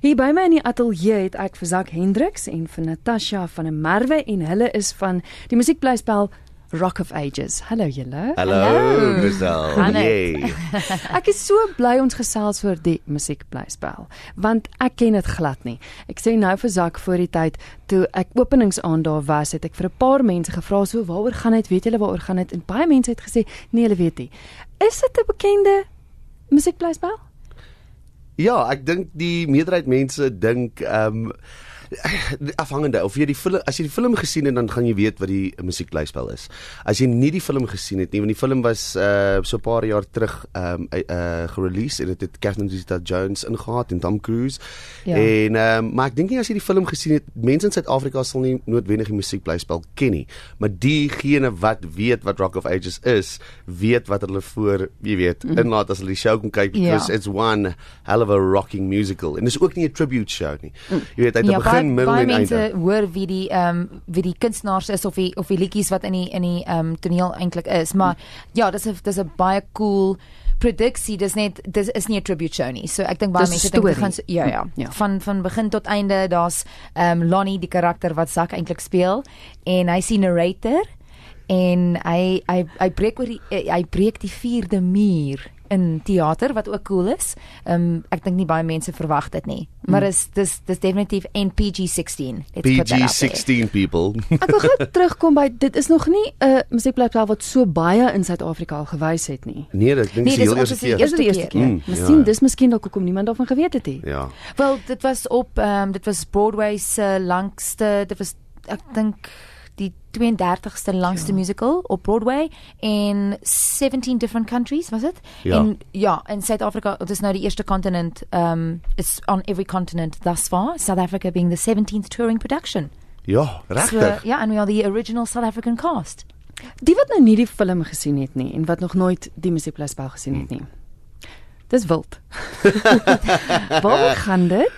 Hier by my in die ateljee het ek vir Zak Hendriks en vir Natasha van der Merwe en hulle is van die musiekblyspel Rock of Ages. Hallo julle. Hallo. Hanne. Yay. Ek is so bly ons gesels oor die musiekblyspel want ek ken dit glad nie. Ek sê nou vir Zak voor die tyd toe ek openingsaand daar was, het ek vir 'n paar mense gevra so waaroor gaan dit? Weet julle waaroor gaan dit? En baie mense het gesê nee, hulle weet nie. Is dit 'n bekende musiekblyspel? Ja, ek dink die meerderheid mense dink ehm um, afhangende of jy die film as jy die film gesien het dan gaan jy weet wat die musiekblyspel is. As jy nie die film gesien het nie, want die film was uh so 'n paar jaar terug ehm um, uh gerelease en dit het Catherine Zeta-Jones ingehaat en Tom Cruise. Ja. En um, maar ek dink nie as jy die film gesien het, mense in Suid-Afrika sal nie noodwendig die musiekblyspel ken nie, maar diegene wat weet wat Rock of Ages is, weet wat hulle voor, jy weet, Mhm. inlaat as hulle die show kom kyk Ja. because it's one hell of a rocking musical. En dis ook nie 'n tribute show nie. Jy weet, hy het Ja, begin, baie, middel baie en mense einde. hoor wie die ehm um, wie die kunstenaars is of die of die liedjies wat in die in die ehm um, toneel eintlik is, maar ja, dis 'n dis 'n baie cool produksie. Dis net dis is nie 'n tribute show nie. So ek dink baie Dis mense dink dit gaan so, ja, ja Ja. van van begin tot einde. Daar's ehm um, Lonnie die karakter wat Zak eintlik speel en hy sien narrator en hy hy hy breek oor die eh, hy breek die vierde muur in teater wat ook cool is. Ehm um, ek dink nie baie mense verwag dit nie. Maar is dis dis definitief NPG16. Let's put that out there. PG-16 people. Ek wil gou terugkom by dit is nog nie 'n musiekblyspel wat so baie in Suid-Afrika al gewys het nie. nee, ek dink Nee, dis die dis heel eerste keer. Is dit die eerste keer. Mm, Miskien ja. dis miskien dalk hoekom niemand daarvan geweet het nie. Ja. Wel, dit was op ehm um, dit was Broadway se langste, dit was ek dink 32ste langste ja. musical op Broadway in 17 different countries was dit? Ja. En ja, in Suid-Afrika, dit is nou die eerste continent um it's on every continent thus far, South Africa being the 17th touring production. Ja, So regtig. ja, and we are the original South African cast. Die wat nou nie die film gesien het nie en wat nog nooit die musiekblyspel gesien het nie. Dis wild. Waar gaan dit?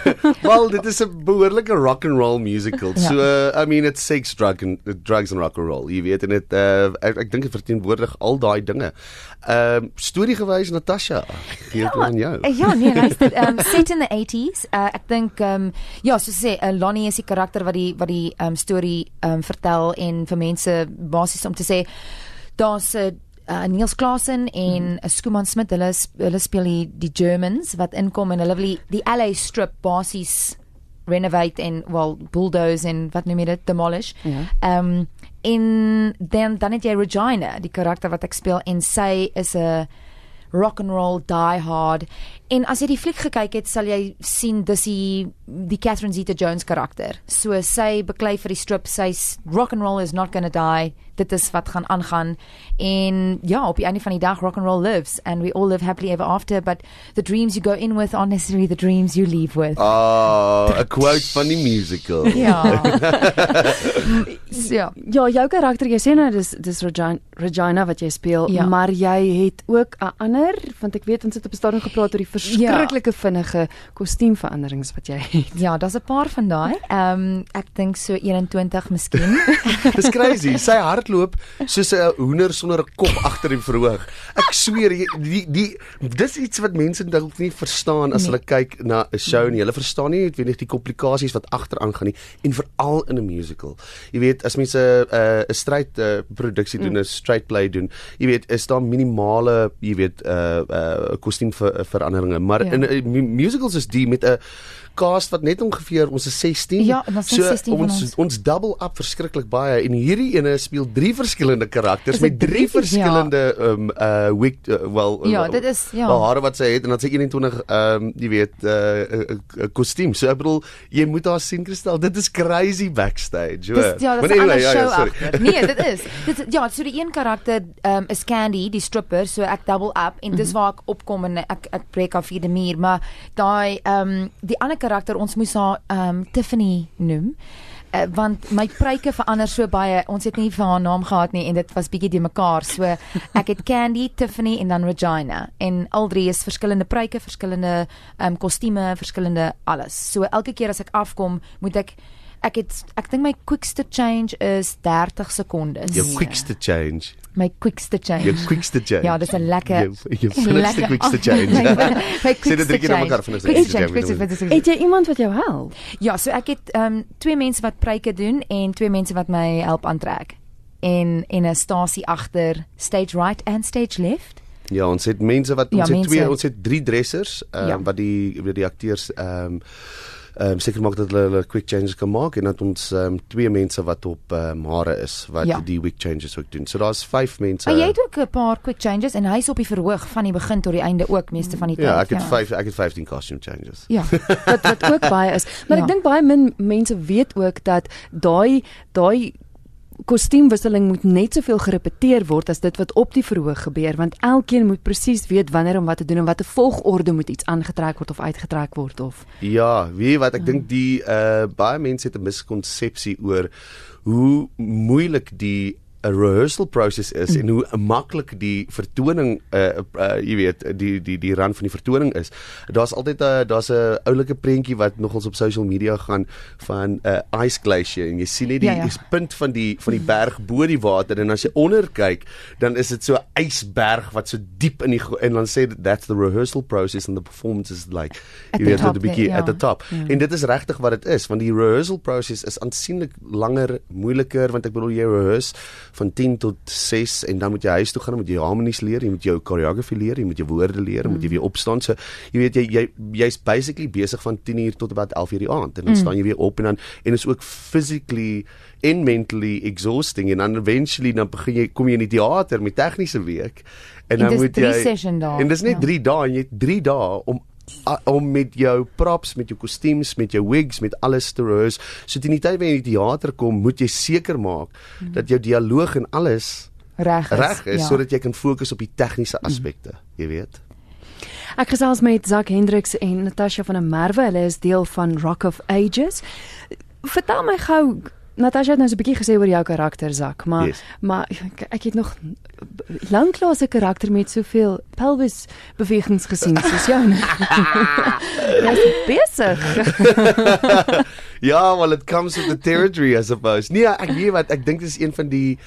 Wel, dit is 'n behoorlike rock and roll musical. Ja. So, uh, I mean, it's sex, drug and drugs and rock and roll. Jy weet en dit uh, ek, ek dink dit verteenwoordig al daai dinge. Ehm uh, storiegewys Natasha, gee dit aan jou. Uh, ja, nee, luister, um set in the 80s. Uh, ek dink um ja, soos sê, uh, Lonnie is die karakter wat die wat die um storie um vertel en vir mense basies om te sê daar's 'n uh, Niels Klasen en 'n uh, Skuman Smit, hulle hulle speel die die Germans wat inkom en hulle wil die, die LA strip basies renovate en wel bulldoze en wat noem jy dit demolish. Ja. Ehm en dan dan het jy Regina, die karakter wat ek speel en sy is 'n rock and roll die hard. En as jy die fliek gekyk het, sal jy sien dis die die Catherine Zeta-Jones karakter. So sy beklei vir die strip, sy's rock and roll is not going to die. Dit is wat gaan aangaan. En ja, op die einde van die dag rock and roll lives and we all live happily ever after, but the dreams you go in with aren't necessarily the dreams you leave with. Ah, 'n quote van die musical. Ja. So, ja. Ja, jou karakter, jy sê nou dis dis Regina, Regina wat jy speel, Ja. maar jy het ook 'n ander, want ek weet ons het op 'n stadium gepraat oor die verskriklike vinnige kostuumveranderings wat jy het. Ja, daar's 'n paar van daai. Ehm um, ek dink so 21 miskien. Dis crazy. Sy hardloop soos 'n hoender sonder 'n kop agter die verhoog. Ek sweer die die dis iets wat mense dalk nie verstaan as Nee. hulle kyk na 'n show nie. Hulle verstaan nie noodwendig die komplikasies wat agteraan gaan nie en veral in 'n musical. Jy weet as mense 'n uh, 'n stryd uh, produksie doen, 'n straight play doen, jy weet is daar minimale, jy weet 'n uh, 'n uh, kostuum ver, veranderinge, maar Ja. in uh, mu- musicals is die met 'n cast wat net ongeveer ons is 16. Ja, ons is 16 van ons ons. ons double up verskriklik baie en hierdie ene speel drie verskillende karakters met drie drie? verskillende um uh wig uh, wel Ja, uh, dit is- ja. wel hare wat sy het en dan sy 21 um jy weet uh kostuum. So ek bedoel jy moet haar sien Kristal. Dit is crazy backstage. Dis ja, dis 'n ander ja, show ja, agter. Nee, dit is. Dit ja, so die een karakter um, is Candy, die stripper, so ek double up en dis waar ek opkom en ek ek breek af vierde muur, maar daai ehm um, die ander karakter ons moes haar ehm um, Tiffany noem. Uh, want my pruike verander so baie. Ons het nie vir haar naam gehad nie en dit was bietjie de mekaar. So ek het Candy, Tiffany en dan Regina. En al drie is verskillende pruike, verskillende ehm um, kostuums, verskillende alles. So elke keer as ek afkom, moet ek Ek het ek dink my quickste change is 30 sekondes. Jou quickste change. My quickste change. Jou quickste change. Ja, dis 'n lekker Jou, jou vinnigste quickste change. my, my Sê dit drie keer na mekaar change. vinnig. Quickste change, quickste, quickste change. Het jy iemand wat jou help? Ja, so ek het ehm um, twee mense wat preike doen en twee mense wat my help aantrek. En en 'n stasie agter stage right and stage left. Ja, ons het mense wat ons Ja, het mense. twee ons het drie dressers ehm um, Ja. wat die wat die akteurs ehm um, ehm um, seker maak dat hulle, hulle quick changes kan maak en dat ons ehm um, twee mense wat op ehm um, hare is wat Ja. die quick changes ook doen. So daar's vyf mense. Maar jy het ook 'n paar quick changes en hy's op die verhoog van die begin tot die einde ook meeste van die tyd. Ja, ek het vyf ek het 15 costume changes. Ja. wat wat ook baie is. Maar Ja. ek dink baie min mense weet ook dat daai daai kostuumwisseling moet net soveel gerepeteer word as dit wat op die verhoog gebeur want elkeen moet presies weet wanneer om wat te doen en watter volgorde moet iets aangetrek word of uitgetrek word of. Ja, weet jy wat ek dink die uh baie mense het 'n miskonsepsie oor hoe moeilik die 'n rehearsal proses is mm. en hoe maklik die vertoning uh, uh jy weet die die die rand van die vertoning is. Daar's altyd 'n daar's 'n oulike prentjie wat nogals op social media gaan van 'n uh, ice glacier en jy sien net die, Ja, ja. die punt van die van die berg bo die water en as jy onder kyk dan is dit so 'n ysberg wat so diep in die en dan sê that's the rehearsal process and the performance is like At jy weet top, net 'n bietjie ja. at the top. Ja. En dit is regtig wat dit is want die rehearsal proses is aansienlik langer, moeiliker want ek bedoel jy rehearse van 10 tot 6 en dan moet jy huis toe gaan, dan moet jy harmonies leer, jy moet jou choreography leer, jy moet jou woorde leer, mm. moet jy weer opstaan. So jy weet jy jy jy's basically besig van 10 uur tot about 11 uur die aand en dan mm. staan jy weer op en dan en is ook physically en mentally exhausting en dan eventually dan begin jy kom jy in die teater met tegniese week en En dan moet jy. En dis net Ja. 3 dae en jy het 3 dae om om met jou props, met jou kostuums, met jou wigs, met alles te rehearse. So teen die tyd wanneer jy in die teater kom, moet jy seker maak mm. dat jou dialoog en alles reg is. reg is ja. sodat jy kan fokus op die tegniese aspekte, jy weet. Ek gesels met Zak Hendriks en Natasha van der Merwe. Hulle is deel van Rock of Ages. Vertel my gou Natasha het nou so 'n bietjie gesê oor jou karakter Zak, maar Yes. maar ek, ek het nog lanklaas 'n karakter met soveel pelvis bewegings gesien soos jou. Jy's besig. ja, well it comes with the territory I suppose. Nee, ek weet wat, ek dink dit is een van die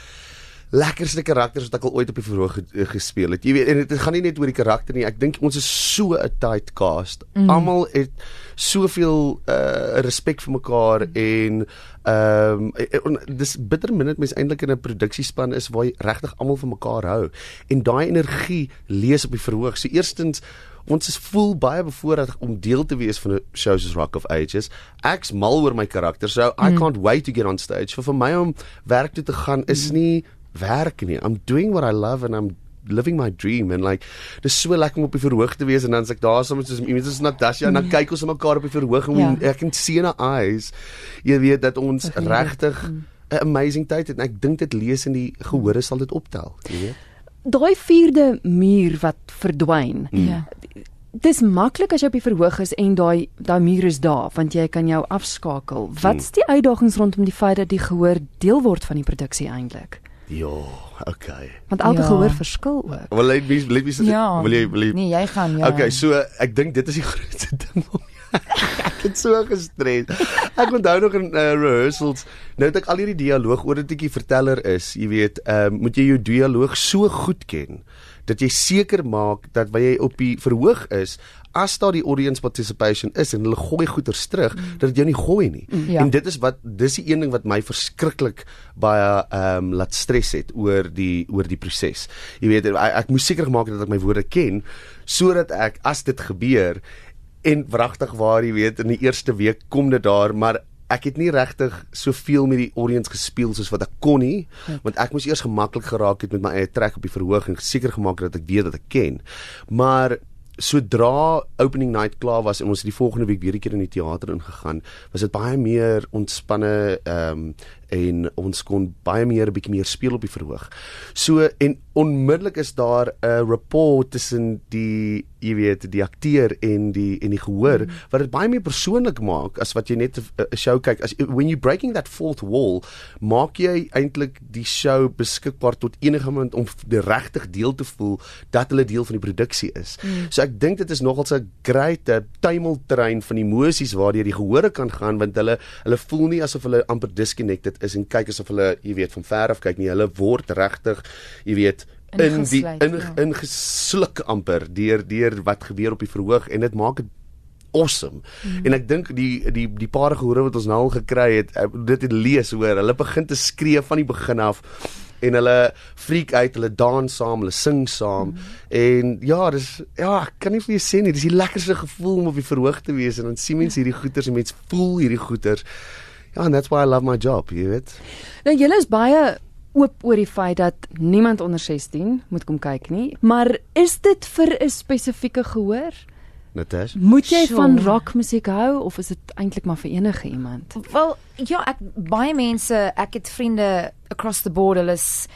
lekkerste karakters wat ek al ooit op die verhoog eh, gespeel het. Jy weet, en dit gaan nie net oor die karakter nie. Ek dink ons is so 'n tight cast. Mm. Almal het soveel uh respek vir mekaar en ehm um, dis bitter min dit mens eintlik in 'n produksiespan is waar jy regtig almal van mekaar hou. En daai energie lees op die verhoog. So eerstens Ons is voel baie bevoorreg om deel te wees van 'n show soos Rock of Ages. Ek's mal oor my karakter, so I can't wait to get on stage. So vir my om werk toe te gaan is nie werk nie. I'm doing what I love and I'm living my dream and like dis so lekker om op die verhoog te wees en dan as ek daar saam met soos iemand soos Natasha en dan kyk ons na mekaar op die verhoog en Ja. ja. ek kan sien in haar eyes jy weet dat ons regtig 'n amazing tyd het en ek dink dit lees in die gehore sal dit optel jy weet Daai vierde muur wat verdwyn. Ja. Dis maklik as jy op die verhoog is en daai daai muur is daar want jy kan jou afskakel. Wat's die uitdagings rondom die feit dat die gehoor deel word van die produksie eintlik? Ja okay Want elke Ja. gehoor verskil ook. wil jy wie wil jy Ja. wil jy wil jy Nee, jy gaan ja. Okay, so ek dink dit is die grootste ding om ek het so gestres. Ek onthou nog in uh, rehearsals, nou het ek al hierdie dialoog oor dat ek die verteller is, jy weet, ehm um, moet jy jou dialoog so goed ken dat jy seker maak dat wanneer jy op die verhoog is, as daar die audience participation is en hulle gooi goeters terug, mm. dat dit jou nie gooi nie. Mm. Ja. En dit is wat dis die een ding wat my verskriklik baie ehm um, laat stres het oor die oor die proses. Jy weet, ek, ek moes seker maak dat ek my woorde ken sodat ek as dit gebeur en wragtig waar jy weet in die eerste week kom dit daar maar ek het nie regtig soveel met die audience gespeel soos wat ek kon nie want ek moes eers gemaklik geraak het met my eie trek op die verhoog en seker gemaak het dat ek weet dat ek ken maar sodra opening night klaar was en ons het die volgende week weer 'n keer in die teater ingegaan was dit baie meer ontspanne ehm um, en ons kon baie meer 'n bietjie meer speel op die verhoog. So en onmiddellik is daar 'n rapport tussen die jy weet die akteur en die en die gehoor mm. wat dit baie meer persoonlik maak as wat jy net 'n show kyk as when you breaking that fourth wall maak jy eintlik die show beskikbaar tot enige iemand om regtig deel te voel dat hulle deel van die produksie is. Mm. So ek dink dit is nogal 'n great tuimelterrein van emosies waardeur die gehore kan gaan want hulle hulle voel nie asof hulle amper disconnected is en kyk asof hulle jy weet van ver af kyk nie. Hulle word regtig jy weet in die in ja. ingesluk amper deur deur wat gebeur op die verhoog en dit maak dit awesome. Mm. En ek dink die die die paar gehoore wat ons nou al gekry het, eh, dit het lees hoor, hulle begin te skree van die begin af en hulle freak uit, hulle dans saam, hulle sing saam. Mm. En ja, dis ja, ek kan nie vir jou sê nie, dis die lekkerste gevoel om op die verhoog te wees en dan sien mense hierdie goeters en mense voel hierdie goeters. Ja, and that's why I love my job, jy weet. Nou julle is baie oop oor die feit dat niemand onder 16 moet kom kyk nie, maar is dit vir 'n spesifieke gehoor? Natasha, moet jy sure. van rockmusiek hou of is dit eintlik maar vir enige iemand? Wel, ja, ek baie mense, ek het vriende across the border is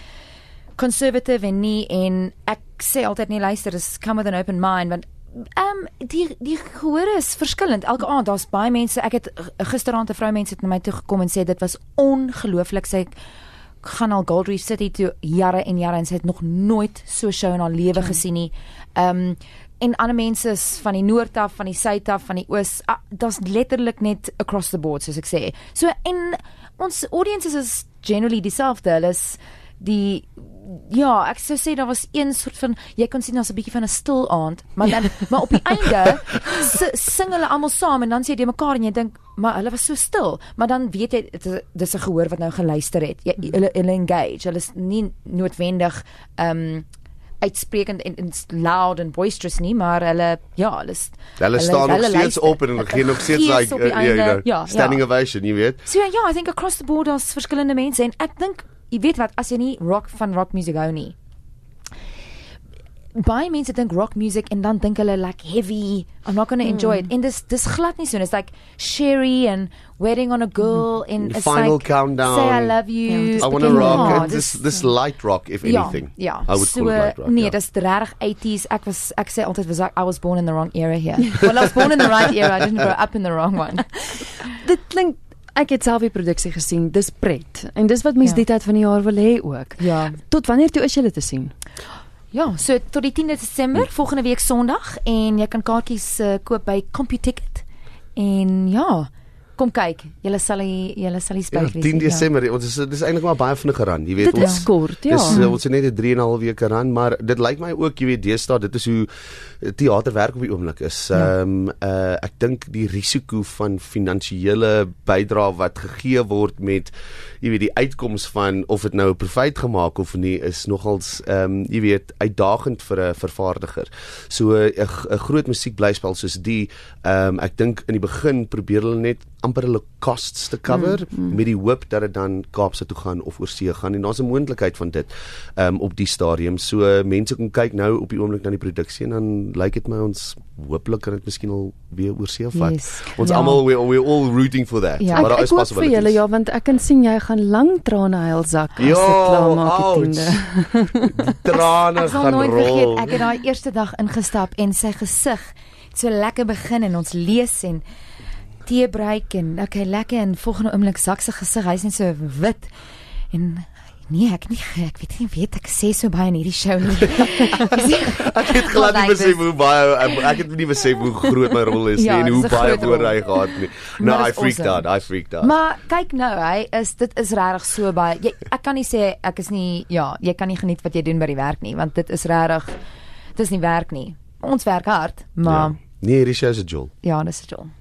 conservative en nie en ek sê altyd nie luister, dis come with an open mind want Ehm um, die die gehoor is verskillend. Elke aand daar's baie mense. Ek het gisteraand 'n vrou mense het na my toe gekom en sê dit was ongelooflik. Sy gaan al Gold Reef City toe jare en jare en sy het nog nooit so show in haar lewe ja. gesien nie. Ehm um, en ander mense is van die noord af, van die suid af, van die oos. Ah, Dit's letterlik net across the board soos ek sê. So en ons audiences is generally dieselfde. Hulle is die ja, ek sou sê daar was een soort van jy kon sien daar's 'n bietjie van 'n stil aand, maar dan maar op die einde sing hulle almal saam en dan sê jy mekaar en jy dink maar hulle was so stil, maar dan weet jy dis 'n gehoor wat nou geluister het. Jy hulle hulle engage. Hulle is nie noodwendig ehm um, uitsprekend en, en loud and boisterous nie, maar hulle ja, hulle hulle staan nog steeds op en hulle gee nog steeds like uh, you know, ja, standing ja. ovation, jy weet. So ja, yeah, I think across the board daar's verskillende mense en ek dink jy weet wat as jy nie rock van rock music hou nie. Baie mense dink rock music en dan dink hulle like heavy. I'm not going to enjoy mm. it. En dis dis glad nie so it's like Sherry and Wedding on a Girl in a final like, countdown. Say I love you. Yeah, I want to rock. oh, this this light rock if anything. ja, ja. I would so, call it light rock nee ja. dis reg 80s ek was ek sê altyd was I was born in the wrong era here. Well I was born in the right era. I didn't grow up in the wrong one. Dit klink Ek het self die produksie gesien. Dis pret. En dis wat mense ja. die tyd van die jaar wil hê ook. Ja. Tot wanneer toe is julle te sien? Ja, so tot die 10de Desember, volgende week Sondag en jy kan kaartjies uh, koop by CompuTicket. En ja, kom kyk. Julle sal julle sal die spyt wees. Ja, 10 Desember. Ja. Ons is dis eintlik maar baie vinnig geran. Jy weet dit ons is kort, ja. Dis uh, ons het net 'n 3 en 'n half week geran, maar dit lyk my ook jy weet deesdae dit is hoe teater werk op die oomblik is. Ja. Ehm ja. um, uh ek dink die risiko van finansiële bydrae wat gegee word met jy weet die uitkoms van of dit nou profijt gemaak of nie is nogals ehm um, jy weet uitdagend vir 'n vervaardiger. So 'n groot musiekblyspel soos die ehm um, ek dink in die begin probeer hulle net amper hulle costs te cover mm, mm. met die hoop dat dit dan Kaapse toe gaan of oorsee gaan en daar's 'n moontlikheid van dit um, op die stadium. So uh, mense kan kyk nou op die oomblik na die produksie en dan lyk dit my ons hooplik kan dit miskien al weer oorsee vat. Yes. Ons ja. almal we we all rooting for that. Ja. Maar ek, ek hoop vir julle ja want ek kan sien jy gaan lang trane huil sak as ja, dit klaar maak die tiende. trane gaan rol. Vergeet, ek het daai eerste dag ingestap en sy gesig so lekker begin en ons lees en tee breek en okay lekker en volgende oomblik sak se gesig hy's net so wit en nee ek nie ek weet nie weet ek sê so baie in hierdie show nie. Ek het glad nie besef hoe baie ek het nie besef hoe groot my rol is ja, nie en hoe baie woorde hy gehad nie. Nou I freaked awesome. out I freaked out. Maar kyk nou hy is dit is regtig so baie jy, ek kan nie sê ek is nie ja jy kan nie geniet wat jy doen by die werk nie want dit is regtig dit is nie werk nie. Ons werk hard maar ja. nee hierdie show is 'n jol. Ja dis 'n jol